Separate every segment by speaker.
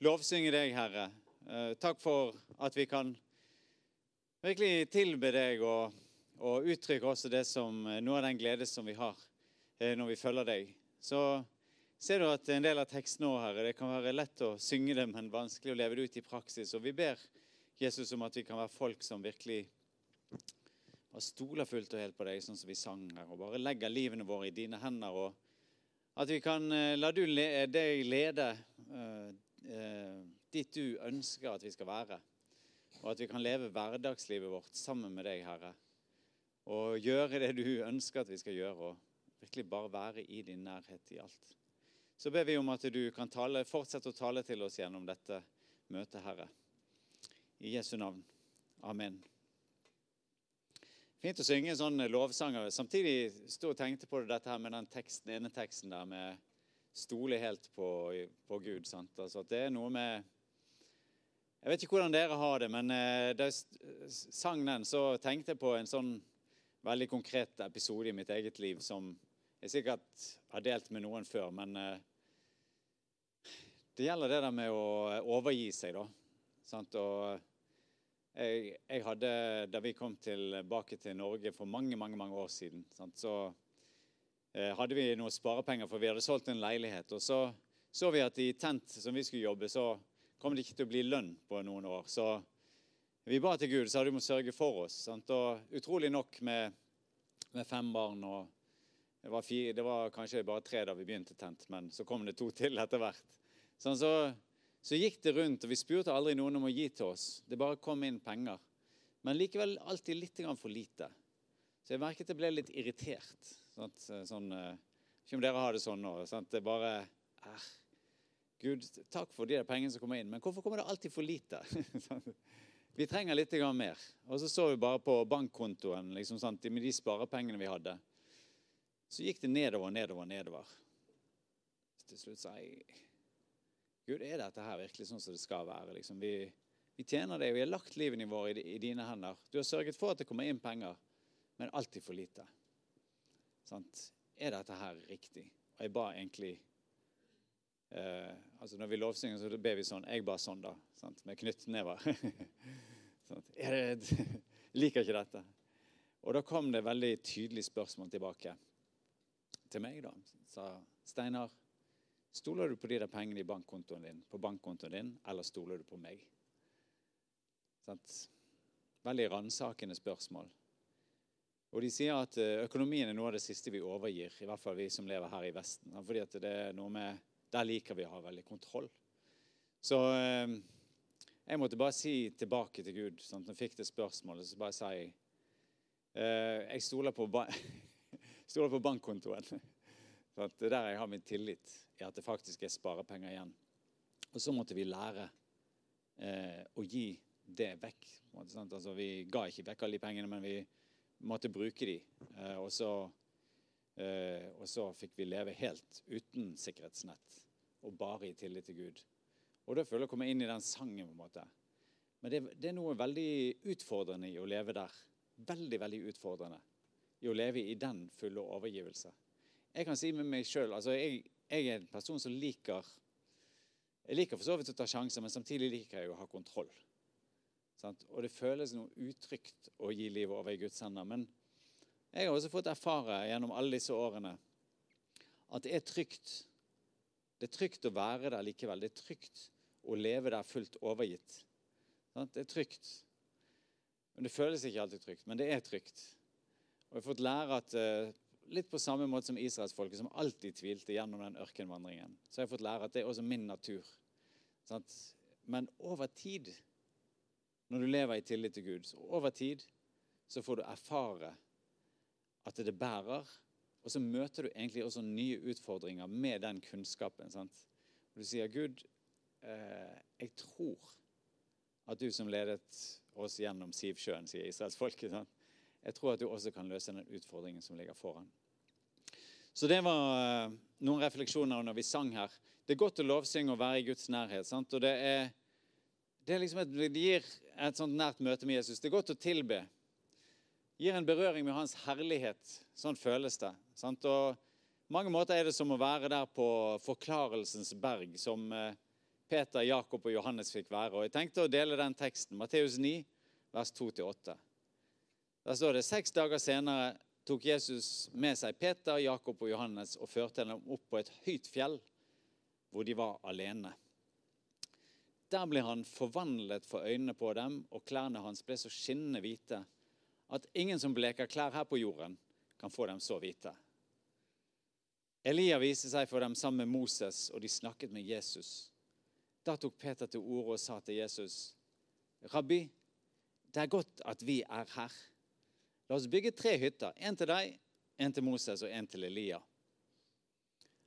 Speaker 1: lovsynge deg, Herre. Eh, takk for at vi kan virkelig tilbe deg og, og uttrykke også det som eh, noe av den glede som vi har eh, når vi følger deg. Så ser du at en del av teksten nå, Herre, det kan være lett å synge det, men vanskelig å leve det ut i praksis. Og vi ber Jesus om at vi kan være folk som virkelig og stoler fullt og helt på deg, sånn som vi sang her, og bare legger livene våre i dine hender. og At vi kan la du deg lede eh, dit du ønsker at vi skal være. Og at vi kan leve hverdagslivet vårt sammen med deg, Herre. Og gjøre det du ønsker at vi skal gjøre, og virkelig bare være i din nærhet i alt. Så ber vi om at du kan tale, fortsette å tale til oss gjennom dette møtet, Herre. I Jesu navn. Amen. Fint å synge sånn lovsanger. Samtidig stod og tenkte på dette her med den teksten, ene teksten der med stole helt på, på Gud. Sant? Altså det er noe med Jeg vet ikke hvordan dere har det, men eh, da jeg sang den, så tenkte jeg på en sånn veldig konkret episode i mitt eget liv som jeg sikkert har delt med noen før, men eh, det gjelder det der med å overgi seg, da. Sant? Og jeg, jeg, hadde, Da vi kom tilbake til Norge for mange mange, mange år siden, sant? så Eh, hadde vi noen sparepenger, for vi hadde solgt en leilighet. Og så så vi at i tent som vi skulle jobbe, så kom det ikke til å bli lønn på noen år. Så vi ba til Gud, så hadde vi må sørge for oss. Sant? Og utrolig nok med, med fem barn og det var, fire, det var, kanskje bare tre da vi begynte tent, men så kom det to til etter hvert. Sånn, så, så, gikk det rundt, og vi spurte aldri noen om å gi til oss. Det bare kom inn penger. Men likevel alltid litt for lite. Så jeg merket jeg ble litt irritert. Sant? Sånn, eh, ikke om dere har det sånn nå. Sant? Det er bare er, Gud, takk for de pengene som kommer inn, men hvorfor kommer det alltid for lite? vi trenger litt mer. Og så så vi bare på bankkontoen liksom, sant? med de sparepengene vi hadde. Så gikk det nedover, nedover, nedover. Til slutt sa jeg Gud, er dette her virkelig sånn som det skal være? Liksom, vi, vi tjener deg, vi har lagt livene våre i, i dine hender. Du har sørget for at det kommer inn penger, men alltid for lite. Sant? Er dette her riktig? Og jeg ba egentlig eh, altså Når vi lovsynger, så ber vi sånn Jeg ba sånn, da. Sant? Med knyttnever. liker ikke dette. Og da kom det veldig tydelig spørsmål tilbake til meg. da. Sa Steinar, stoler du på de der pengene i bankkontoen din, på bankkontoen din, eller stoler du på meg? Sant? Veldig ransakende spørsmål. Og de sier at eh, økonomien er noe av det siste vi overgir, i hvert fall vi som lever her i Vesten. fordi at det er noe med, Der liker vi å ha veldig kontroll. Så eh, jeg måtte bare si tilbake til Gud sånn at jeg fikk det spørsmålet. Så bare jeg eh, jeg stoler på, stoler på bankkontoen. Så det er der jeg har min tillit, i at det faktisk er sparepenger igjen. Og så måtte vi lære å gi det vekk. Altså, vi ga ikke vekk alle de pengene, men vi måtte bruke de. Eh, og så, eh, og så fikk vi leve helt uten sikkerhetsnett og bare i tillit til Gud. Og da føler jeg å komme inn i den sangen. på en måte. Men det, det, er noe veldig utfordrende i å leve der. Veldig, veldig utfordrende i å leve i den fulle overgivelse. Jeg kan si med meg sjøl altså jeg, jeg, er en person som liker Jeg liker for så vidt å ta sjanser, men samtidig liker jeg å ha kontroll. Sant? Og det føles noe utrygt å gi livet over i Guds hender. Men jeg har også fått erfare gjennom alle disse årene at det er trygt. Det er trygt å være der likevel. Det er trygt å leve der fullt overgitt. Sant? Det er trygt. Men Det føles ikke alltid trygt, men det er trygt. Og jeg har fått lære at uh, litt på samme måte som israelsfolket, som alltid tvilte gjennom den ørkenvandringen, så har jeg fått lære at det er også min natur. Sant? Men over tid når du lever i tillit til Gud. Så over tid så får du erfare at det bærer. Og så møter du egentlig også nye utfordringer med den kunnskapen. sant? Og du sier, 'Gud, eh, jeg tror at du som ledet oss gjennom Sivsjøen', sier israelsfolket. Sant? Jeg tror at du også kan løse den utfordringen som ligger foran. Så det var eh, noen refleksjoner når vi sang her. Det er godt å lovsynge og være i Guds nærhet. Sant? Og det er det, liksom et, det, gir et sånt nært møte med Jesus. Det er godt å tilbe. Gir en berøring med hans herlighet. Sånn føles det. Sant? Og mange måter er det som å være der på forklarelsens berg, som eh, Peter, Jakob og Johannes fikk være. Og Jeg tenkte å dele den teksten. Matteus 9, vers 2-8. Der står det seks dager senere tok Jesus med seg Peter, Jakob og Johannes og førte dem opp på et høyt fjell hvor de var alene. Der ble han forvandlet for øynene på dem, og klærne hans ble så skinnende hvite at ingen som bleker klær her på jorden, kan få dem så hvite. Elia viste seg for dem sammen med Moses, og de snakket med Jesus. Da tok Peter til orde og sa til Jesus, 'Rabbi, det er godt at vi er her.' La oss bygge tre hytter. En til deg, en til Moses og en til Elia.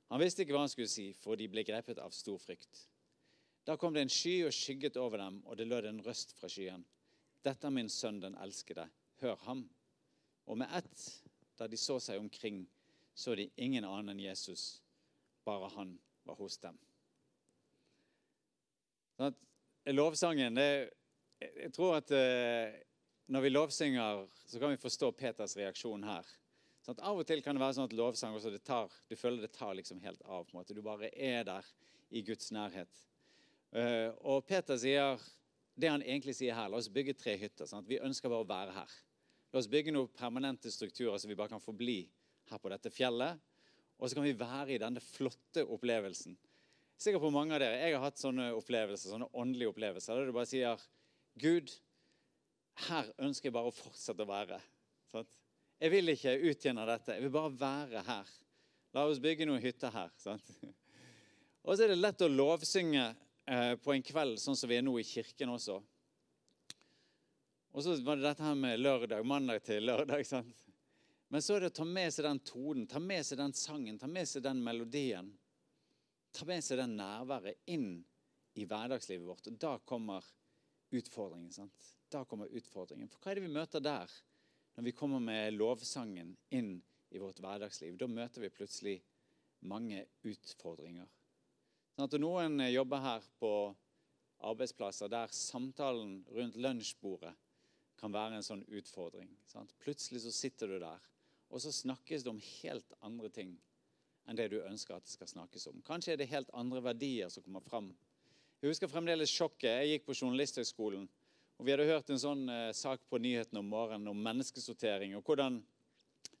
Speaker 1: Han visste ikke hva han skulle si, for de ble grepet av stor frykt. Da kom det en sky og skygget over dem, og det lød en røst fra skyen. Dette er min sønn, den elskede. Hør ham. Og med ett, da de så seg omkring, så de ingen annen enn Jesus. Bare han var hos dem. Sånn at lovsangen det, Jeg tror at eh, når vi lovsynger, så kan vi forstå Peters reaksjon her. Sånn av og til kan det være sånn at lovsang også det tar, du føler det tar liksom helt av. på en måte. Du bare er der i Guds nærhet. Uh, og Peter sier det han egentlig sier her. La oss bygge tre hytter. Sant? Vi ønsker bare å være her. La oss bygge noen permanente strukturer så vi bare kan forbli her på dette fjellet. Og så kan vi være i denne flotte opplevelsen. Sikkert på mange av dere. Jeg har hatt sånne opplevelser, sånne åndelige opplevelser der du bare sier Gud, her ønsker jeg bare å fortsette å være. Sant? Jeg vil ikke utgjennom dette. Jeg vil bare være her. La oss bygge noen hytter her. Sant? Og så er det lett å lovsynge eh, på en kveld, sånn som vi er nå i kirken også. Og så var det dette her med lørdag, mandag til lørdag. sant? Men så er det å ta med seg den tonen, ta med seg den sangen, ta med seg den melodien. Ta med seg den nærværet inn i hverdagslivet vårt. Og da kommer utfordringen. sant? Da kommer utfordringen. For hva er det vi møter der når vi kommer med lovsangen inn i vårt hverdagsliv? Da møter vi plutselig mange utfordringer. Sånn at Noen jobber her på arbeidsplasser der samtalen rundt lunsjbordet kan være en sånn utfordring. Sant? Plutselig så sitter du der, og så snakkes det om helt andre ting enn det du ønsker at det skal snakkes om. Kanskje er det helt andre verdier som kommer fram. Jeg husker fremdeles sjokket. Jeg gikk på Journalisthøgskolen og Vi hadde hørt en sånn eh, sak på nyhetene om morgenen om menneskesortering. og hvordan,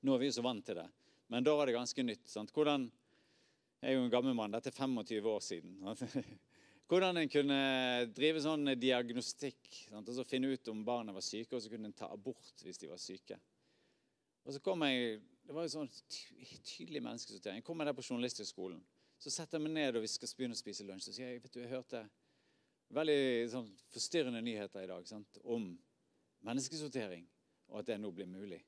Speaker 1: Nå er vi jo så vant til det, men da var det ganske nytt. Sant? Hvordan, Jeg er jo en gammel mann, dette er 25 år siden. Hvordan en kunne drive sånn diagnostikk. Sant? Altså finne ut om barna var syke, og så kunne en ta abort hvis de var syke. Og så kom jeg, Det var jo sånn tydelig menneskesortering. Jeg kommer der på Journalisthøgskolen. Så setter jeg meg ned og vi skal begynne å spise lunsj. Så sier jeg vet du, jeg hørte veldig sånn, forstyrrende nyheter i dag sant? om menneskesortering, og at det nå blir mulig.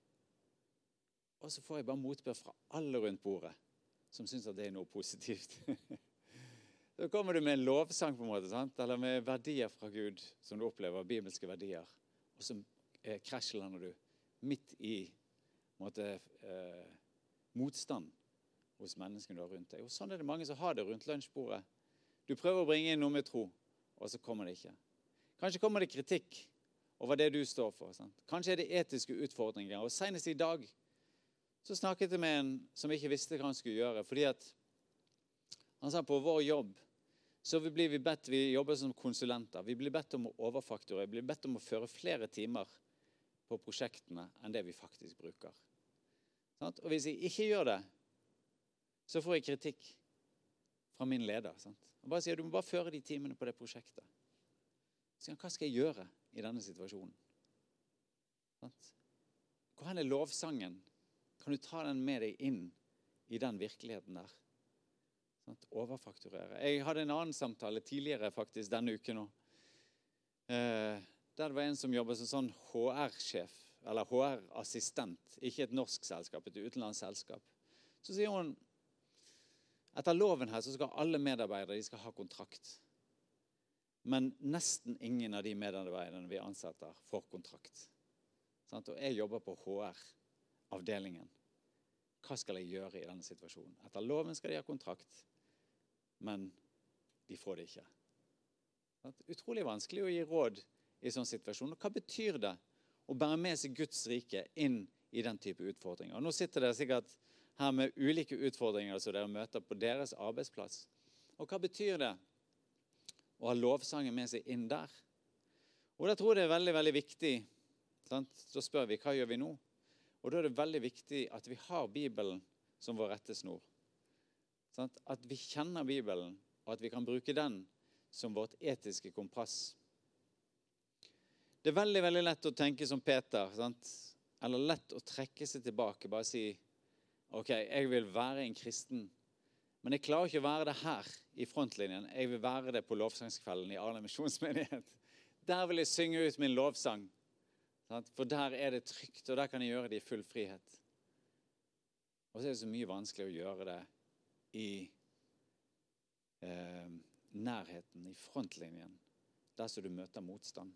Speaker 1: Og så får jeg bare motbør fra alle rundt bordet som syns at det er noe positivt. Da kommer du med en lovsang på en måte, sant? eller med verdier fra Gud som du opplever, bibelske verdier, og så eh, krasjlander du midt i måte, eh, motstand hos menneskene du har rundt deg. Og Sånn er det mange som har det rundt lunsjbordet. Du prøver å bringe inn noe med tro og så kommer det ikke. Kanskje kommer det kritikk over det du står for. Sant? Kanskje er det etiske utfordringer. Og Senest i dag så snakket jeg med en som ikke visste hva han skulle gjøre. fordi at Han sa på vår jobb så blir vi bedt, vi jobber som konsulenter. Vi blir bedt om å overfaktore Vi blir bedt om å føre flere timer på prosjektene enn det vi faktisk bruker. Sant? Og hvis jeg ikke gjør det, så får jeg kritikk fra min leder. Sant? Han bare sier du må bare føre de timene på det prosjektet. Så hva skal jeg gjøre i denne situasjonen? Hvor er lovsangen? Kan du ta den med deg inn i den virkeligheten der? Overfakturere. Jeg hadde en annen samtale tidligere faktisk denne uken òg. Eh, der det var en som jobbet som sånn HR-sjef, eller HR-assistent. Ikke et norsk selskap, et utenlandsk selskap. Så sier hun etter loven her så skal alle medarbeidere skal ha kontrakt. Men nesten ingen av de medarbeiderne vi ansetter, får kontrakt. Og jeg jobber på HR-avdelingen. Hva skal jeg gjøre i denne situasjonen? Etter loven skal de ha kontrakt, men de får det ikke. Utrolig vanskelig å gi råd i sånn situasjon. Og hva betyr det å bære med seg Guds rike inn i den type utfordringer? Og nå sitter det sikkert her med ulike utfordringer som dere møter på deres arbeidsplass. Og hva betyr det å ha lovsangen med seg inn der. Og da tror jeg det er veldig, veldig viktig sant? Så spør vi hva gjør vi nå? Og da er det veldig viktig at vi har Bibelen som vår rettesnor. Sånn At vi kjenner Bibelen, og at vi kan bruke den som vårt etiske kompass. Det er veldig veldig lett å tenke som Peter. Sant? Eller lett å trekke seg tilbake. Bare si OK, jeg vil være en kristen. Men jeg klarer ikke å være det her i frontlinjen. Jeg vil være det på lovsangskvelden i Arne misjonsmenighet. Der vil jeg synge ut min lovsang. For der er det trygt, og der kan jeg gjøre det i full frihet. Og så er det så mye vanskelig å gjøre det i eh, nærheten, i frontlinjen, der som du møter motstand.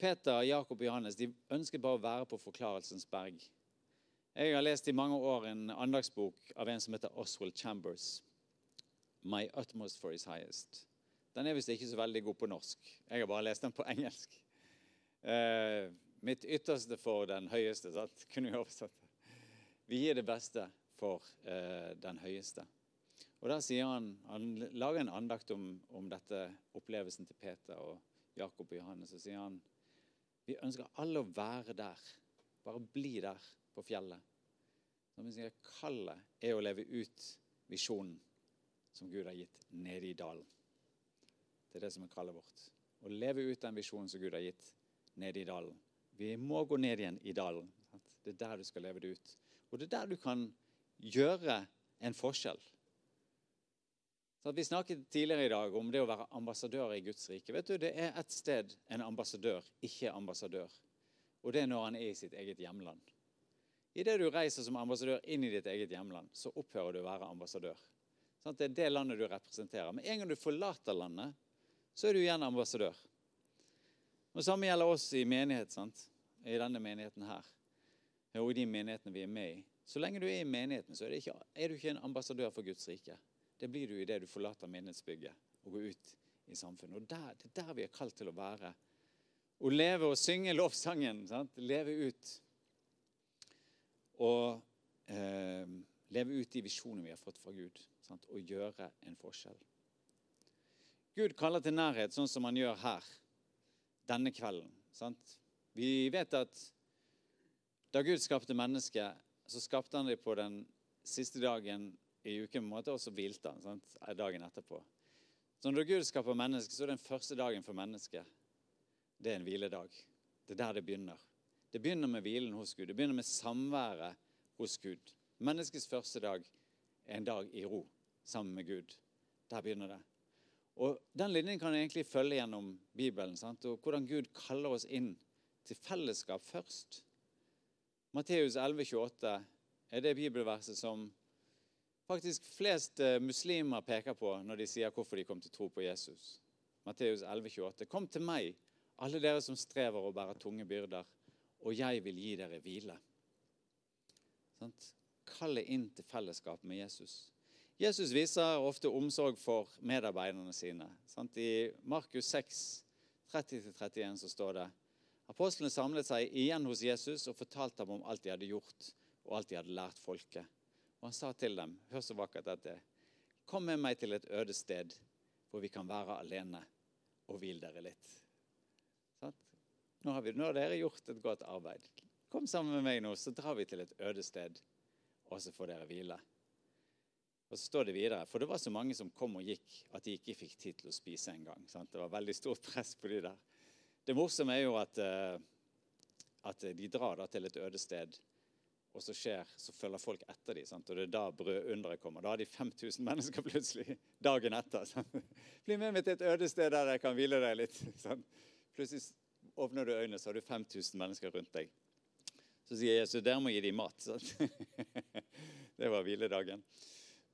Speaker 1: Peter, Jakob og Johannes de ønsket bare å være på Forklarelsens berg. Jeg har lest i mange år en andagsbok av en som heter Oswald Chambers. 'My Utmost for His Highest'. Den er visst ikke så veldig god på norsk. Jeg har bare lest den på engelsk. Eh, mitt ytterste for den høyeste. Sant? Kunne vi oversatt det. Vi gir det beste for eh, den høyeste. Og der sier Han han lager en andakt om, om dette opplevelsen til Peter og Jakob og Johannes. Og sier han vi ønsker alle å være der. Bare bli der på fjellet. Som vi sier, Kallet er å leve ut visjonen som Gud har gitt nede i dalen. Det er det som er kallet vårt. Å leve ut den visjonen som Gud har gitt nede i dalen. Vi må gå ned igjen i dalen. Det er der du skal leve det ut. Og det er der du kan gjøre en forskjell. Så vi snakket tidligere i dag om det å være ambassadør i Guds rike. Vet du, Det er ett sted en ambassadør ikke er ambassadør, og det er når han er i sitt eget hjemland. Idet du reiser som ambassadør inn i ditt eget hjemland, så opphører du å være ambassadør. Sånn, det er det landet du representerer. Men en gang du forlater landet, så er du igjen ambassadør. Og samme gjelder oss i menighet, sant? i denne menigheten her. Og i de menighetene vi er med i. Så lenge du er i menigheten, så er, ikke, er du ikke en ambassadør for Guds rike. Det blir du idet du forlater menighetsbygget og går ut i samfunnet. Og der, Det er der vi er kalt til å være. Å leve og synge lovsangen. Sant? Leve ut. Og eh, leve ut de visjonene vi har fått fra Gud. Sant? Og gjøre en forskjell. Gud kaller til nærhet, sånn som han gjør her denne kvelden. Sant? Vi vet at da Gud skapte mennesket, så skapte han det på den siste dagen i uken, og så hvilte han sant? dagen etterpå. Så når Gud skaper mennesket, så er den første dagen for mennesket det er en hviledag. Det er der det begynner. Det begynner med hvilen hos Gud. Det begynner med samværet hos Gud. Menneskets første dag er en dag i ro sammen med Gud. Der begynner det. Og Den linjen kan egentlig følge gjennom Bibelen. Sant? og Hvordan Gud kaller oss inn til fellesskap først. Matteus 11, 28 er det bibelverset som faktisk flest eh, muslimer peker på når de sier hvorfor de kom til tro på Jesus. Matteus 11,28. Kom til meg, alle dere som strever og bærer tunge byrder, og jeg vil gi dere hvile. Sånn? Kalle inn til fellesskap med Jesus. Jesus viser ofte omsorg for medarbeiderne sine. Sant? I Markus 6, 30-31 så står det Apostlene samlet seg igjen hos Jesus og fortalte ham om alt de hadde gjort, og alt de hadde lært folket. Og han sa til dem, hør så vakkert dette Kom med meg til et øde sted hvor vi kan være alene og hvile dere litt. Sånn? Nå, har vi, nå har dere gjort et godt arbeid. Kom sammen med meg nå, så drar vi til et øde sted, og så får dere hvile. Og så står det videre, For det var så mange som kom og gikk at de ikke fikk tid til å spise engang. Det var veldig stort press på de der. Det morsomme er jo at, uh, at de drar til et øde sted og så skjer, så følger folk etter dem. Sant? Og det er da brødunderet kommer. Da har de 5000 mennesker plutselig dagen etter. Sant? Bli med meg til et øde sted der jeg kan hvile deg litt. Sant? Plutselig åpner du øynene, så har du 5000 mennesker rundt deg. Så sier Jesus dere må gi dem mat. Det var hviledagen.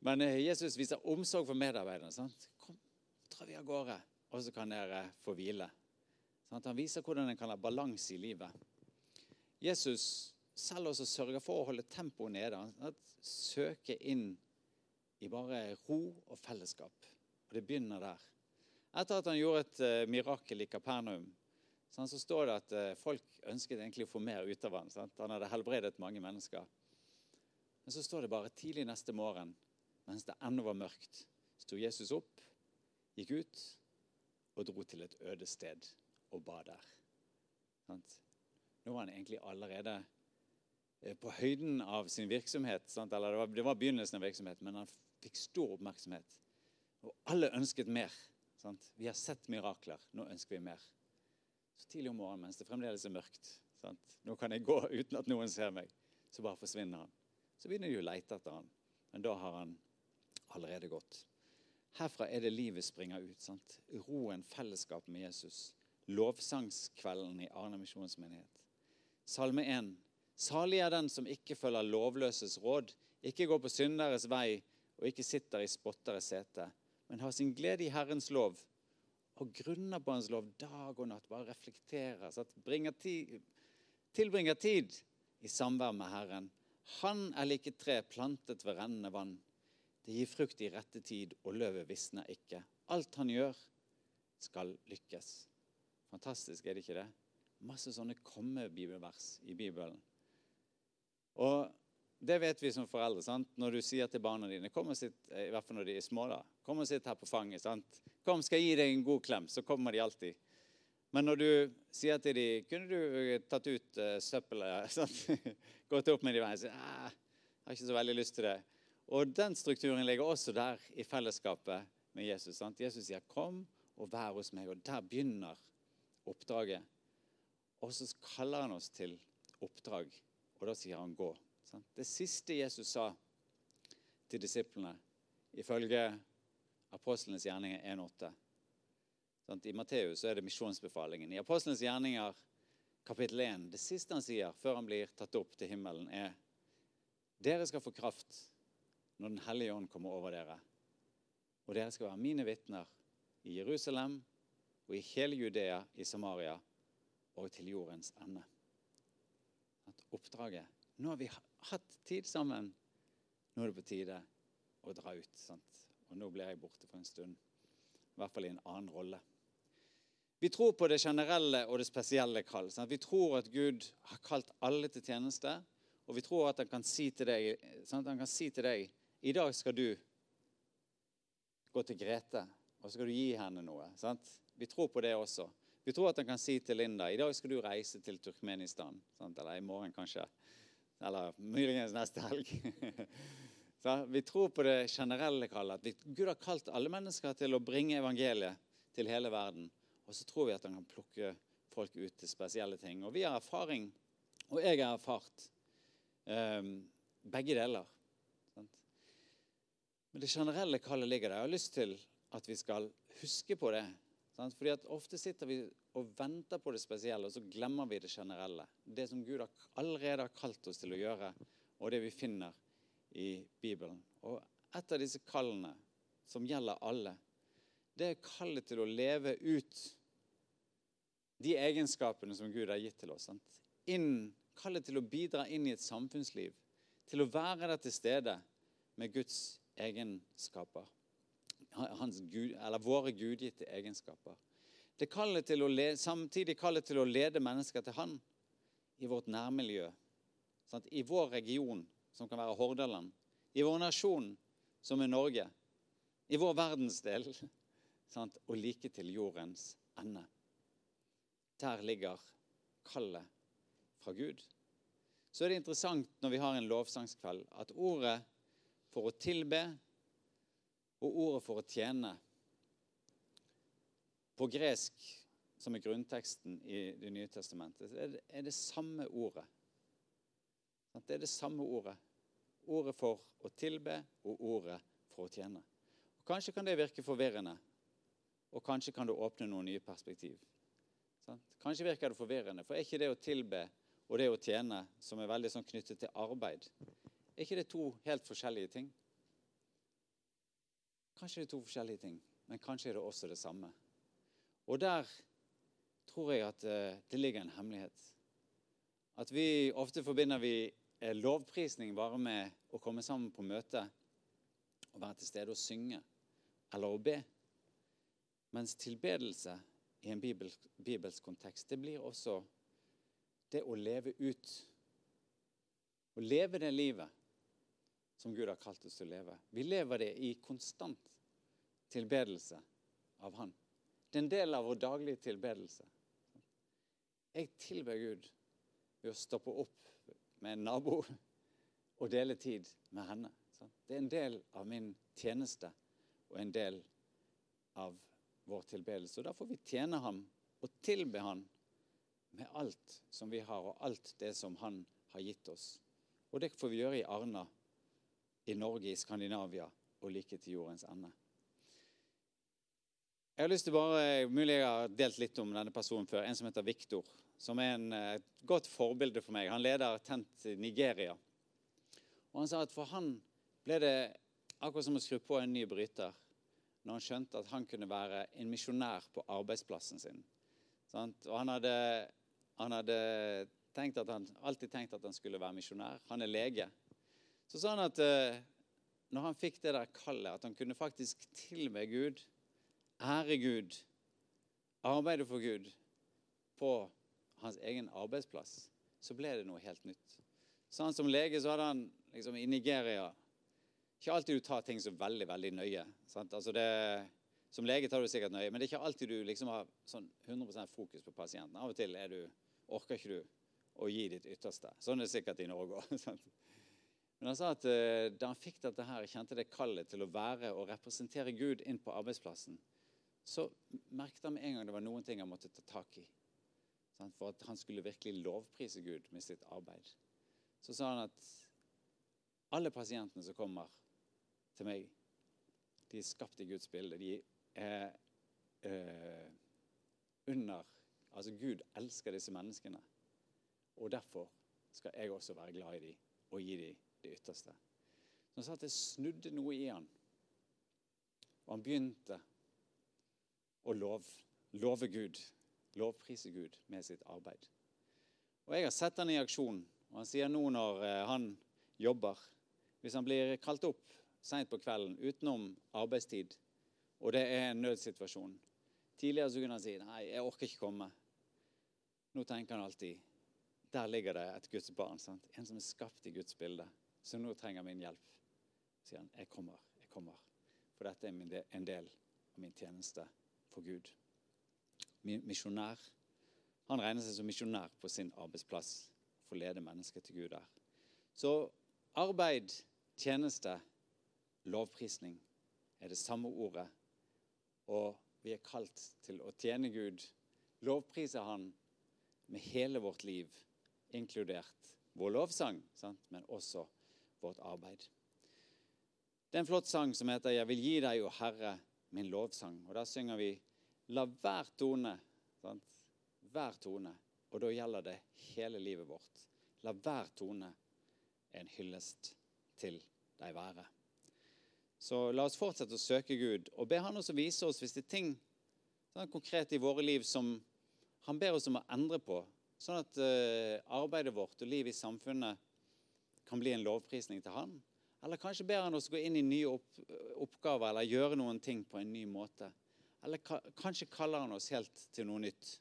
Speaker 1: Men eh, Jesus viser omsorg for medarbeiderne. Sant? Kom, drar vi av gårde, og så kan dere få hvile. Sant? Han viser hvordan en kan ha balanse i livet. Jesus selv også sørger for å holde tempoet nede. At søke inn i bare ro og fellesskap. Og det begynner der. Etter at han gjorde et uh, mirakel i Kapernaum, sånn, så står det at uh, folk ønsket egentlig å få mer ut av ham. Han hadde helbredet mange mennesker. Men så står det bare tidlig neste morgen, mens det ennå var mørkt, sto Jesus opp, gikk ut og dro til et øde sted og ba der. Nå var han egentlig allerede eh, på høyden av sin virksomhet. Eller det var, begynnelsen av virksomheten, men han fikk stor oppmerksomhet. Og alle ønsket mer. Vi har sett mirakler, nå ønsker vi mer. Så tidlig om morgenen mens det fremdeles er mørkt. Nå kan jeg gå uten at noen ser meg. Så bare forsvinner han. Så begynner de å lete etter han. Men da har han allerede gått. Herfra er det livet springer ut. sant? Roen, fellesskap med Jesus. Lovsangskvelden i Arne misjonsmenighet. Salme 1. Salig er den som ikke følger lovløses råd, ikke går på synderes vei og ikke sitter i spotteres sete, men har sin glede i Herrens lov og grunner på Hans lov dag og natt. Bare reflekterer. Så tid, tilbringer tid i samvær med Herren. Han er like tre plantet ved rennende vann. Det gir frukt i rette tid, og løvet visner ikke. Alt han gjør, skal lykkes. Fantastisk, er det ikke det? Masse sånne komme-bibelvers i Bibelen. Og det vet vi som foreldre. sant? Når du sier til barna dine kom og sitt, i hvert fall når de er små da, kom og sitt her på fanget. sant? Kom, skal jeg gi deg en god klem. Så kommer de alltid. Men når du sier til dem kunne du tatt ut uh, søppelet, sant? gått opp med dem i veien, så jeg har ikke så veldig lyst til det. Og den strukturen ligger også der i fellesskapet med Jesus. Sant? Jesus sier 'kom og vær hos meg', og der begynner oppdraget. Og så kaller han oss til oppdrag, og da sier han 'gå'. Sant? Det siste Jesus sa til disiplene, ifølge apostlenes gjerninger 1,8 I Matteus er det misjonsbefalingen. I apostlenes gjerninger kapittel 1, det siste han sier før han blir tatt opp til himmelen, er dere skal få kraft når Den hellige ånd kommer over dere. Og dere skal være mine vitner i Jerusalem og i hele Judea, i Samaria og til jordens ende. At oppdraget Nå har vi hatt tid sammen. Nå er det på tide å dra ut. Sant? Og nå blir jeg borte for en stund. I hvert fall i en annen rolle. Vi tror på det generelle og det spesielle kall. Sant? Vi tror at Gud har kalt alle til tjeneste. Og vi tror at han kan si til deg, sant? Han kan si til deg i dag skal du gå til Grete, og så skal du gi henne noe. Sant? Vi tror på det også. Vi tror at han kan si til Linda i dag skal du reise til Turkmenistan. Sant? Eller i morgen, kanskje. Eller muligens neste helg. vi tror på det generelle kallet. Gud har kalt alle mennesker til å bringe evangeliet til hele verden. Og så tror vi at han kan plukke folk ut til spesielle ting. Og vi har erfaring, og jeg har erfart, um, begge deler. Men det generelle kallet ligger der. Jeg har lyst til at vi skal huske på det. Sant? Fordi at Ofte sitter vi og venter på det spesielle, og så glemmer vi det generelle. Det som Gud allerede har kalt oss til å gjøre, og det vi finner i Bibelen. Og Et av disse kallene, som gjelder alle, det er kallet til å leve ut de egenskapene som Gud har gitt til oss. Sant? Inn, kallet til å bidra inn i et samfunnsliv. Til å være der til stede med Guds egenskaper. Gud, våre gudgitte egenskaper. Det kaller til å lede, samtidig kallet til å lede mennesker til Han i vårt nærmiljø. Sant? I vår region, som kan være Hordaland. I vår nasjon, som er Norge. I vår verdensdel. Sant? Og like til jordens ende. Der ligger kallet fra Gud. Så er det interessant når vi har en lovsangskveld, at ordet for å tilbe og ordet for å tjene. På gresk, som er grunnteksten i Det nye testamentet, er det samme ordet. Det er det samme ordet. Ordet for å tilbe og ordet for å tjene. Og kanskje kan det virke forvirrende, og kanskje kan det åpne noen nye perspektiv. Kanskje virker det forvirrende, for er ikke det å tilbe og det å tjene, som er veldig sånn knyttet til arbeid, er ikke det to helt forskjellige ting? Kanskje det er to forskjellige ting, men kanskje er det også det samme. Og der tror jeg at eh, det ligger en hemmelighet. At vi ofte forbinder vi eh, lovprisning bare med å komme sammen på møte og være til stede og synge eller å be. Mens tilbedelse i en bibelsk, bibelsk kontekst, det blir også det å leve ut. Å leve det livet som Gud har kalt oss til å leve. Vi lever det i konstant tilbedelse av Han. Det er en del av vår daglige tilbedelse. Jeg tilber Gud ved å stoppe opp med en nabo og dele tid med henne. Det er en del av min tjeneste og en del av vår tilbedelse. Og Da får vi tjene ham og tilbe ham med alt som vi har, og alt det som han har gitt oss. Og det får vi gjøre i Arna, i Norge, i Skandinavia og like til jordens ende. Jeg har lyst til bare, Mulig jeg har delt litt om denne personen før. En som heter Viktor. Som er en, et godt forbilde for meg. Han leder Tent Nigeria. Og Han sa at for han ble det akkurat som å skru på en ny bryter når han skjønte at han kunne være en misjonær på arbeidsplassen sin. Og han hadde, han hadde tenkt han, alltid tenkt at han skulle være misjonær. Han er lege. Så sa han at eh, når han fikk det der kallet, at han kunne faktisk tilbe Gud, ære Gud, arbeide for Gud på hans egen arbeidsplass, så ble det noe helt nytt. Så han Som lege så hadde han liksom, i Nigeria ikke alltid du tar ting så veldig veldig nøye. Altså det, som lege tar du sikkert nøye, men det er ikke alltid du liksom har sånn 100% fokus på pasienten. Av og til du, orker ikke du å gi ditt ytterste. Sånn er det sikkert i Norge òg. Men han sa at uh, da han fikk dette her, kjente det kallet til å være og representere Gud inn på arbeidsplassen, så merket han med en gang det var noen ting han måtte ta tak i. For at han skulle virkelig lovprise Gud med sitt arbeid. Så sa han at alle pasientene som kommer til meg. De er skapt i Guds bilde. De er eh, under Altså, Gud elsker disse menneskene. Og derfor skal jeg også være glad i dem og gi dem det ytterste. Så han sa at det snudde noe i han. Og han begynte å lov, love Gud, lovprise Gud med sitt arbeid. Og jeg har sett han i aksjon. Og han sier nå når eh, han jobber Hvis han blir kalt opp seint på kvelden utenom arbeidstid, og det er en nødsituasjon. Tidligere så kunne han si nei, jeg orker ikke komme. Nå tenker han alltid der ligger det et Guds barn. Sant? En som er skapt i Guds bilde, som nå trenger min hjelp. Sier han jeg kommer, jeg kommer. For dette er en del av min tjeneste for Gud. Misjonær. Han regner seg som misjonær på sin arbeidsplass for å lede mennesker til Gud der. Så arbeid, tjeneste, lovprisning er det samme ordet. Og vi er kalt til å tjene Gud, lovprise Han med hele vårt liv, inkludert vår lovsang, sant? men også vårt arbeid. Det er en flott sang som heter 'Jeg vil gi deg, o Herre, min lovsang'. Og Der synger vi 'La hver tone', sant? hver tone, og da gjelder det hele livet vårt. La hver tone en hyllest til deg være. Så la oss fortsette å søke Gud og be Han også vise oss hvis det er ting sånn konkret i våre liv som Han ber oss om å endre på, sånn at uh, arbeidet vårt og livet i samfunnet kan bli en lovprisning til Han. Eller kanskje ber han oss gå inn i nye opp, oppgaver eller gjøre noen ting på en ny måte. Eller ka, kanskje kaller han oss helt til noe nytt.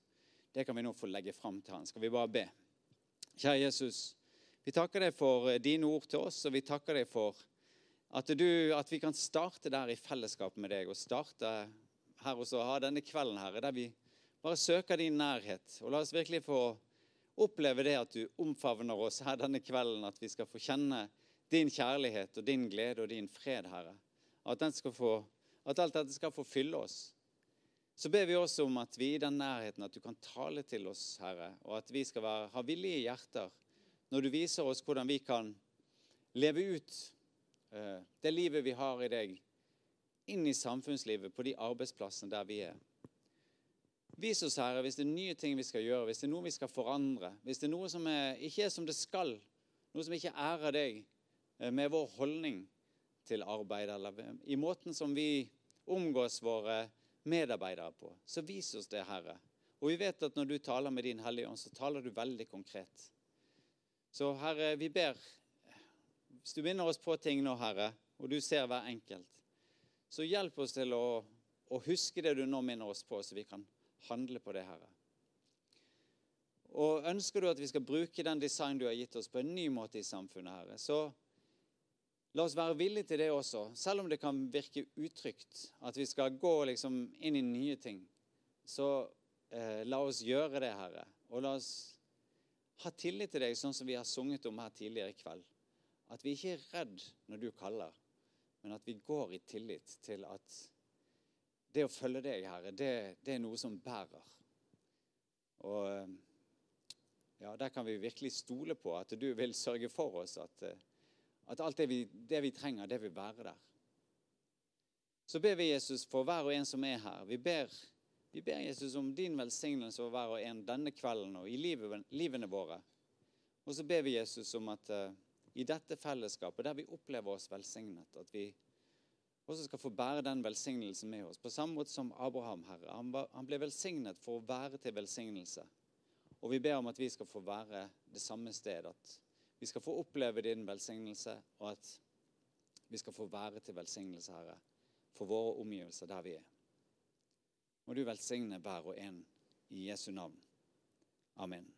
Speaker 1: Det kan vi nå få legge fram til han. Skal vi bare be? Kjære Jesus, vi takker deg for eh, dine ord til oss, og vi takker deg for at, du, at, vi kan starte der i fellesskap med deg, og starte her også, ha denne kvelden her, der vi bare søker din nærhet. Og la oss virkelig få oppleve det at du omfavner oss her denne kvelden, at vi skal få kjenne din kjærlighet og din glede og din fred, Herre. At, få, at alt dette skal få fylle oss. Så ber vi også om at vi i den nærheten, at du kan tale til oss, Herre, og at vi skal være, ha villige hjerter når du viser oss hvordan vi kan leve ut Eh, det livet vi har i deg, inn i samfunnslivet, på de arbeidsplassene der vi er. Vis oss, Herre, hvis det er nye ting vi skal gjøre, hvis det er noe vi skal forandre, hvis det er noe som er, ikke er som det skal, noe som ikke ærer deg, eh, med vår holdning til arbeid, eller i måten som vi omgås våre medarbeidere på, så vis oss det, Herre. Og vi vet at når du taler med din Hellige Ånd, så taler du veldig konkret. Så Herre, vi ber hvis du minner oss på ting nå, Herre, og du ser hver enkelt, så hjelp oss til å, å huske det du nå minner oss på, så vi kan handle på det, Herre. Og ønsker du at vi skal bruke den design du har gitt oss, på en ny måte i samfunnet, Herre, så La oss være villige til det også, selv om det kan virke utrygt. At vi skal gå liksom inn i nye ting. Så eh, la oss gjøre det, Herre. Og la oss ha tillit til deg, sånn som vi har sunget om her tidligere i kveld. At vi ikke er redd når du kaller, men at vi går i tillit til at det å følge deg, Herre, det, det er noe som bærer. Og eh, ja, der kan vi virkelig stole på at du vil sørge for oss at eh, at alt det vi, det vi trenger, det vil være der. Så ber vi Jesus for hver og en som er her. Vi ber, vi ber Jesus om din velsignelse over hver og en denne kvelden og i livet, livene våre. Og så ber vi Jesus om at uh, i dette fellesskapet, der vi opplever oss velsignet, at vi også skal få bære den velsignelsen med oss. På samme måte som Abraham, Herre. Han, var, han ble velsignet for å være til velsignelse. Og vi ber om at vi skal få være det samme sted. At vi skal få oppleve din velsignelse, og at vi skal få være til velsignelse, Herre, for våre omgivelser der vi er. Må du velsigne hver og en i Jesu navn. Amen.